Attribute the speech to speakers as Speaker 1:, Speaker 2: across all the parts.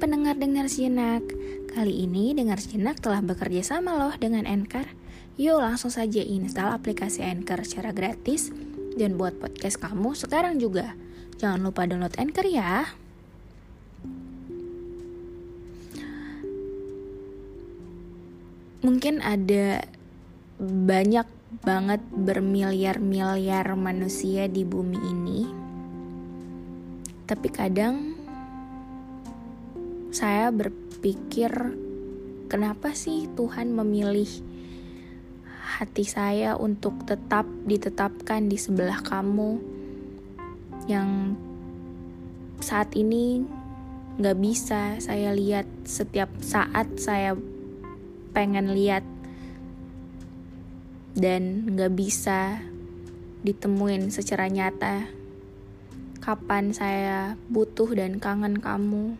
Speaker 1: Pendengar dengar sejenak Kali ini dengar sejenak telah bekerja sama loh dengan Anchor. Yuk langsung saja install aplikasi Anchor secara gratis Dan buat podcast kamu sekarang juga. Jangan lupa download Anchor ya. Mungkin ada banyak banget bermiliar-miliar manusia di bumi ini. Tapi kadang saya berpikir kenapa sih Tuhan memilih hati saya untuk tetap ditetapkan di sebelah kamu? Yang saat ini nggak bisa saya lihat. Setiap saat saya pengen lihat dan nggak bisa ditemuin secara nyata kapan saya butuh dan kangen kamu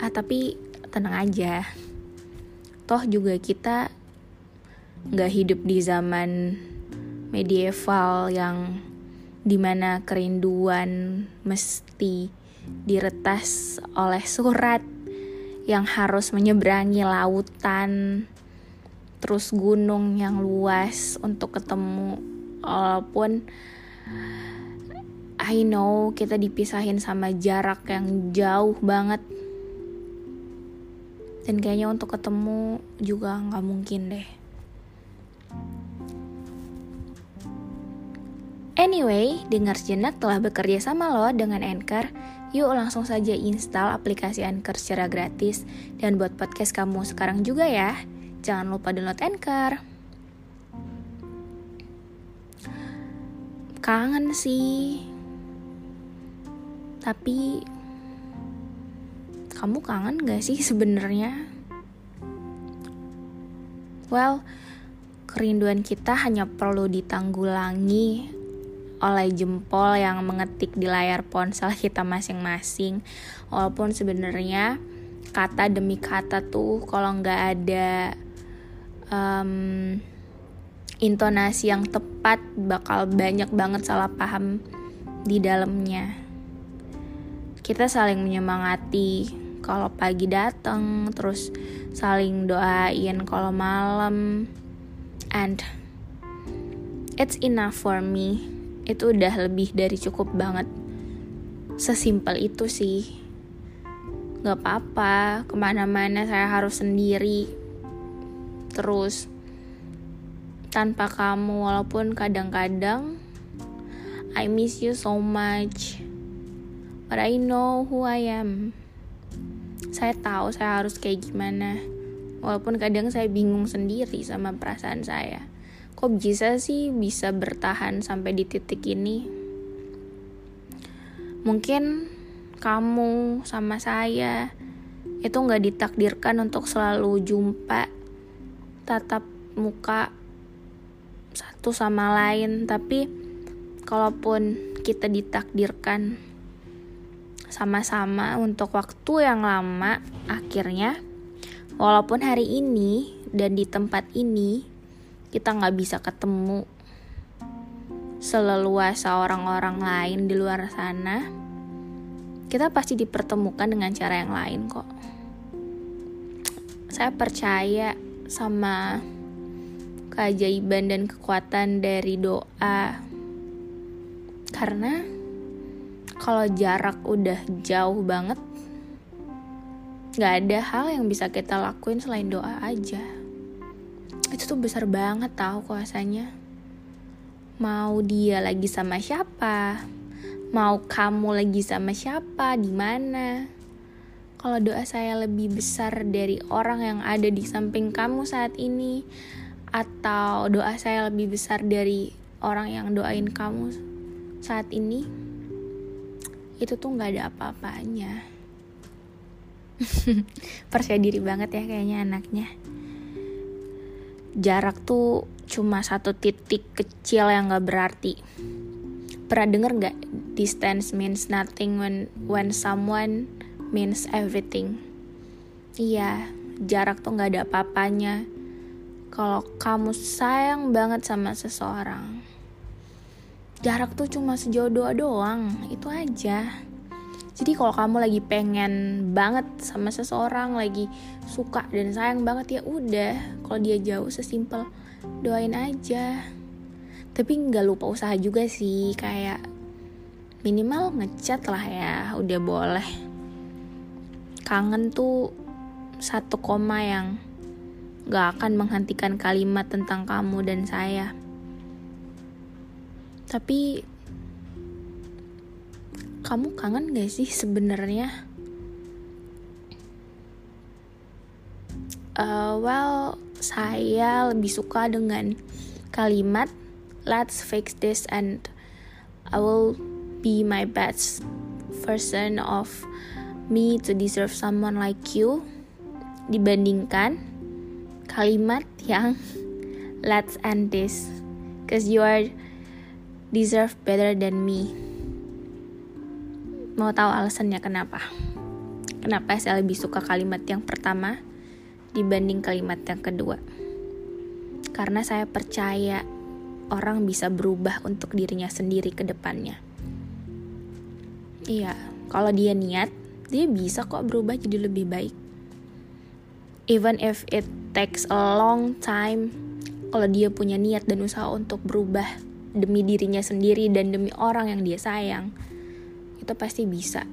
Speaker 1: ah tapi tenang aja. Toh juga kita nggak hidup di zaman medieval yang di mana kerinduan mesti diretas oleh surat yang harus menyeberangi lautan terus gunung yang luas untuk ketemu. Walaupun I know kita dipisahin sama jarak yang jauh banget dan kayaknya untuk ketemu juga nggak mungkin deh. Anyway, dengar sejenak telah bekerja sama lo dengan Anchor. Yuk langsung saja install aplikasi Anchor secara gratis dan buat podcast kamu sekarang juga ya. Jangan lupa download Anchor. Kangen sih. Tapi kamu kangen gak sih sebenarnya? Well, kerinduan kita hanya perlu ditanggulangi oleh jempol yang mengetik di layar ponsel kita masing-masing. Walaupun sebenarnya kata demi kata tuh kalau nggak ada um, intonasi yang tepat bakal banyak banget salah paham di dalamnya. Kita saling menyemangati kalau pagi datang terus saling doain kalau malam. And it's enough for me. Itu udah lebih dari cukup banget. Sesimpel itu sih. Gak apa-apa ke mana-mana saya harus sendiri. Terus tanpa kamu walaupun kadang-kadang I miss you so much. But I know who I am saya tahu saya harus kayak gimana. Walaupun kadang saya bingung sendiri sama perasaan saya. Kok bisa sih bisa bertahan sampai di titik ini? Mungkin kamu sama saya itu nggak ditakdirkan untuk selalu jumpa tatap muka satu sama lain. Tapi kalaupun kita ditakdirkan sama-sama untuk waktu yang lama akhirnya walaupun hari ini dan di tempat ini kita nggak bisa ketemu seleluasa orang-orang lain di luar sana kita pasti dipertemukan dengan cara yang lain kok. Saya percaya sama keajaiban dan kekuatan dari doa. Karena kalau jarak udah jauh banget nggak ada hal yang bisa kita lakuin selain doa aja. Itu tuh besar banget tahu kuasanya. Mau dia lagi sama siapa? Mau kamu lagi sama siapa? Di mana? Kalau doa saya lebih besar dari orang yang ada di samping kamu saat ini atau doa saya lebih besar dari orang yang doain kamu saat ini itu tuh nggak ada apa-apanya. Percaya diri banget ya kayaknya anaknya. Jarak tuh cuma satu titik kecil yang nggak berarti. Pernah denger nggak distance means nothing when when someone means everything. Iya jarak tuh nggak ada apa-apanya. Kalau kamu sayang banget sama seseorang jarak tuh cuma sejauh doa doang itu aja. Jadi kalau kamu lagi pengen banget sama seseorang lagi suka dan sayang banget ya udah. Kalau dia jauh sesimpel doain aja. Tapi nggak lupa usaha juga sih kayak minimal ngechat lah ya udah boleh. Kangen tuh satu koma yang gak akan menghentikan kalimat tentang kamu dan saya tapi kamu kangen gak sih sebenarnya? Uh, well, saya lebih suka dengan kalimat Let's fix this and I will be my best version of me to deserve someone like you dibandingkan kalimat yang Let's end this cause you are deserve better than me. Mau tahu alasannya kenapa? Kenapa saya lebih suka kalimat yang pertama dibanding kalimat yang kedua? Karena saya percaya orang bisa berubah untuk dirinya sendiri ke depannya. Iya, kalau dia niat, dia bisa kok berubah jadi lebih baik. Even if it takes a long time, kalau dia punya niat dan usaha untuk berubah demi dirinya sendiri dan demi orang yang dia sayang itu pasti bisa.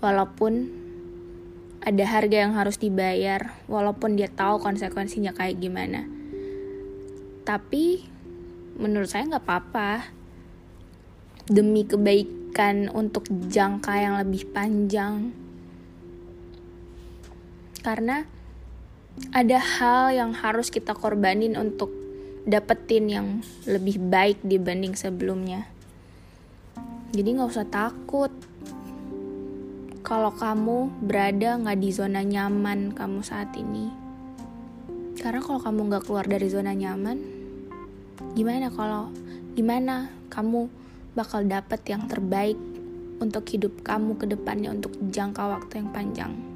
Speaker 1: Walaupun ada harga yang harus dibayar walaupun dia tahu konsekuensinya kayak gimana. Tapi menurut saya nggak apa-apa. Demi kebaikan untuk jangka yang lebih panjang. Karena ada hal yang harus kita korbanin untuk dapetin yang lebih baik dibanding sebelumnya. Jadi nggak usah takut kalau kamu berada nggak di zona nyaman kamu saat ini. Karena kalau kamu nggak keluar dari zona nyaman, gimana kalau gimana kamu bakal dapet yang terbaik untuk hidup kamu ke depannya untuk jangka waktu yang panjang.